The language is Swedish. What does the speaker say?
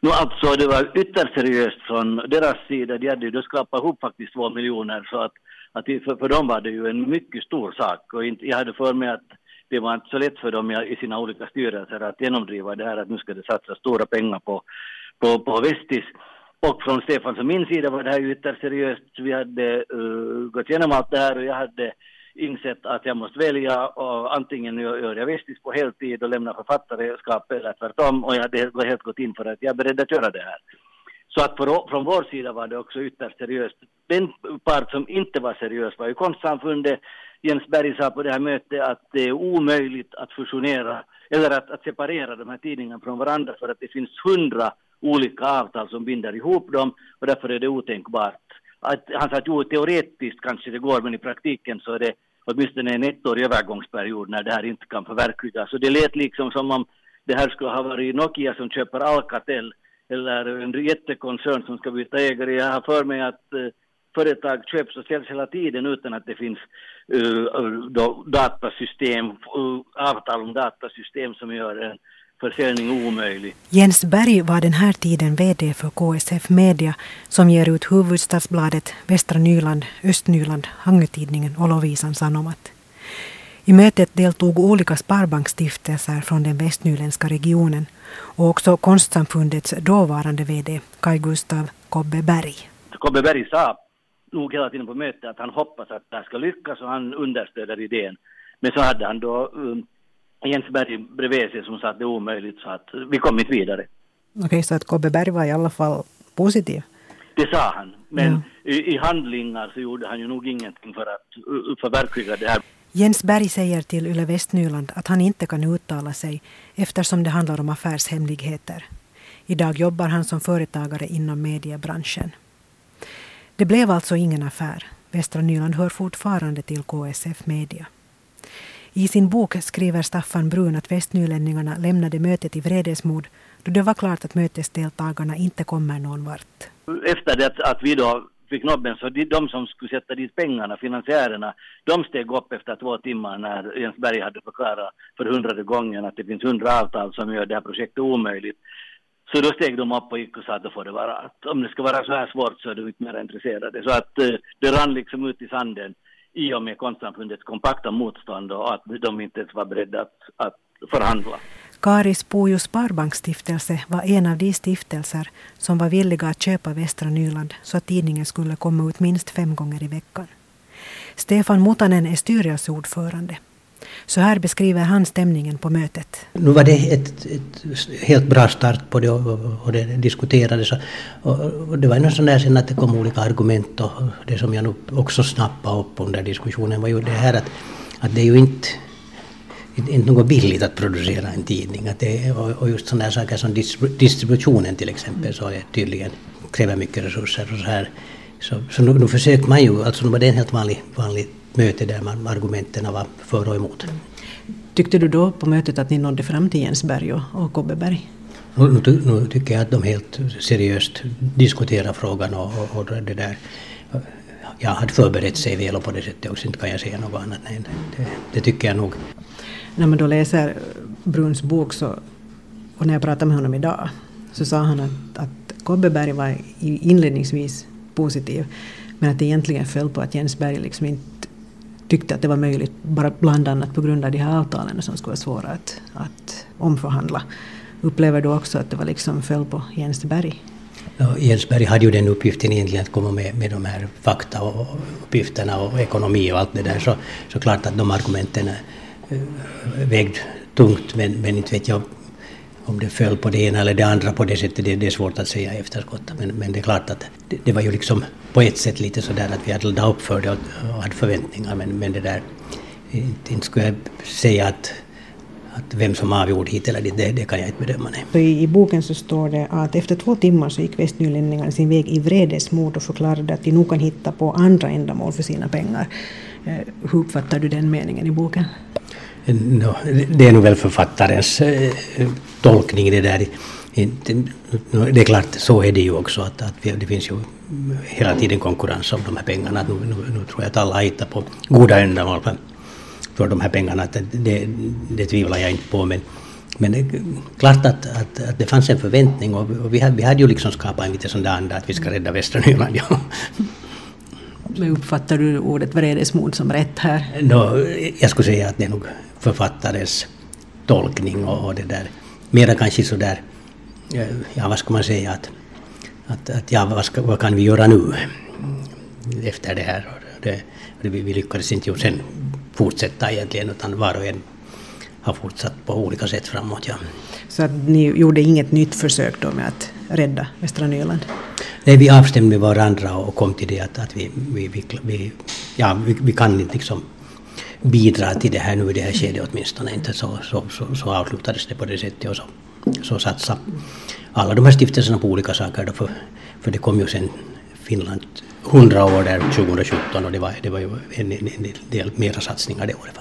No alltså det var ytterst seriöst från deras sida. De hade ju då ihop faktiskt två miljoner så att, att för, för dem var det ju en mycket stor sak och inte, jag hade för mig att det var inte så lätt för dem i sina olika styrelser att genomdriva det här att nu ska det satsas stora pengar på, på, på Vestis. Och från Stefans och min sida var det här ju ytterst seriöst. Vi hade uh, gått igenom allt det här och jag hade insett att jag måste välja och antingen gör jag Vestis på heltid och lämnar författarskap eller tvärtom och jag hade helt gått in för att jag är beredd att göra det här. Så att för, från vår sida var det också ytterst seriöst. Den part som inte var seriös var ju konstsamfundet. Jens Berg sa på det här mötet att det är omöjligt att fusionera eller att, att separera de här tidningarna från varandra för att det finns hundra olika avtal som binder ihop dem och därför är det otänkbart. Att, han sa att jo, teoretiskt kanske det går men i praktiken så är det åtminstone en ettårig övergångsperiod när det här inte kan förverkligas. Så det lät liksom som om det här skulle ha varit Nokia som köper Alcatel eller en jättekoncern som ska byta ägare. Jag har för mig att uh, företag köps och säljs hela tiden utan att det finns uh, datasystem, uh, avtal om datasystem som gör en försäljning omöjlig. Jens Berg var den här tiden VD för KSF Media som ger ut Hufvudstadsbladet, Västra Nyland, Östnyland, Hangötidningen och Lovisan Sanomat. I mötet deltog olika sparbanksstiftelser från den västnyländska regionen och också Konstsamfundets dåvarande VD Kai Gustav Kobbe Berg. Kobbe Berg sa nog hela tiden på mötet att han hoppas att det här ska lyckas och han understöder idén. Men så hade han då um, Jens Berg bredvid sig som sa att det är omöjligt så att vi kom inte vidare. Okej, okay, så att Kobbe Berg var i alla fall positiv? Det sa han, men ja. i, i, handlingar så gjorde han ju nog ingenting för att förverkliga det här. Jens Berg säger till Yle Västnyland att han inte kan uttala sig eftersom det handlar om affärshemligheter. Idag jobbar han som företagare inom mediebranschen. Det blev alltså ingen affär. Västra Nyland hör fortfarande till KSF Media. I sin bok skriver Staffan Brun att västnylänningarna lämnade mötet i vredesmod då det var klart att mötesdeltagarna inte kommer någon vart. Efter det att vi då fick nobben så de, de som skulle sätta dit pengarna, finansiärerna, de steg upp efter två timmar när Jens Berg hade förklarat för hundrade gången att det finns hundra avtal som gör det här projektet omöjligt. Så då steg de upp och gick och sa att då får det vara, att om det ska vara så här svårt så är de inte mer intresserade. Så att eh, det rann liksom ut i sanden i och med konstsamfundets kompakta motstånd och att de inte ens var beredda att, att förhandla. Karis Pujo Sparbanksstiftelse var en av de stiftelser som var villiga att köpa Västra Nyland så att tidningen skulle komma ut minst fem gånger i veckan. Stefan Mutanen är styrelseordförande. Så här beskriver han stämningen på mötet. Nu var det ett, ett helt bra start på det och, och det diskuterades. Och, och det var nog sån där sen att det kom olika argument och det som jag nog också snappade upp under diskussionen var ju det här att, att det är ju inte inte något billigt att producera en tidning. Att det, och, och just sådana saker som distributionen till exempel så är tydligen kräver mycket resurser och så här. Så, så nu, nu försöker man ju, alltså nu var det en helt vanlig, vanlig möte där man, argumenten var för och emot. Tyckte du då på mötet att ni nådde fram till Jens Berg och, och Kobbeberg? Nu, nu, nu, tycker jag att de helt seriöst diskuterar frågan och, och, och det där. Jag hade förberett sig väl och på det sättet också, inte kan jag säga något annat. Nej, det, det tycker jag nog. När man då läser Bruns bok så, och när jag pratade med honom idag så sa han att, att Kobbeberg var inledningsvis positiv men att det egentligen föll på att Jens Berg liksom inte tyckte att det var möjligt, bara bland annat på grund av de här avtalen som skulle vara svåra att, att omförhandla. Upplever du också att det var liksom föll på Jens Berg? Ja, Jens Berg hade ju den uppgiften egentligen att komma med, med de här fakta och uppgifterna och ekonomi och allt det där. Så, så klart att de argumenten eh, vägde tungt men, men inte vet jag om det föll på det ena eller det andra på det sättet, det, det är svårt att säga i efterskott. Men, men det är klart att det, det, var ju liksom på ett sätt lite sådär att vi hade laddat upp för det och, och hade förväntningar. Men, men det där, inte, inte skulle jag säga att att vem som avgjorde hit eller dit, det, det kan jag inte bedöma. Nej. I, I boken så står det att efter två timmar så gick västnylänningarna sin väg i vredesmod och förklarade att de nog kan hitta på andra ändamål för sina pengar. Eh, hur uppfattar du den meningen i boken? No, det är nog väl författarens eh, tolkning det där. Det är klart, så är det ju också att, att det finns ju hela tiden konkurrens om de här pengarna. Nu, nu, nu tror jag att alla hittar på goda ändamål för, för de här pengarna. Att det, det tvivlar jag inte på. Men, Men det är klart att, att, att det fanns en förväntning och, och vi, hade, vi hade ju liksom skapat en lite sån där anda att vi ska rädda västra Nyland. Ja. Men uppfattar du ordet vredesmod som rätt här? No, jag skulle säga att det är nog författarens tolkning och, och det där. Mera kanske så där, ja vad ska man säga att, att, att ja vad, ska, vad kan vi göra nu efter det här? Det, det, vi, vi lyckades inte ju sen fortsätta egentligen utan var och en har fortsatt på olika sätt framåt. Ja. Så att ni gjorde inget nytt försök då med att rädda Västra Nyland? Nej, vi avstämde med varandra och kom till det att, att vi, vi, vi, vi ja, vi, vi, kan inte liksom bidra till det här nu i det här skedet åtminstone inte. Så, så, så, så avslutades det på det sättet och så, så satsade alla de här stiftelserna på olika saker. Då för, för det kom ju sen Finland 100 år där 2017 och det var, det var ju en, en, en del mera satsningar det året faktiskt.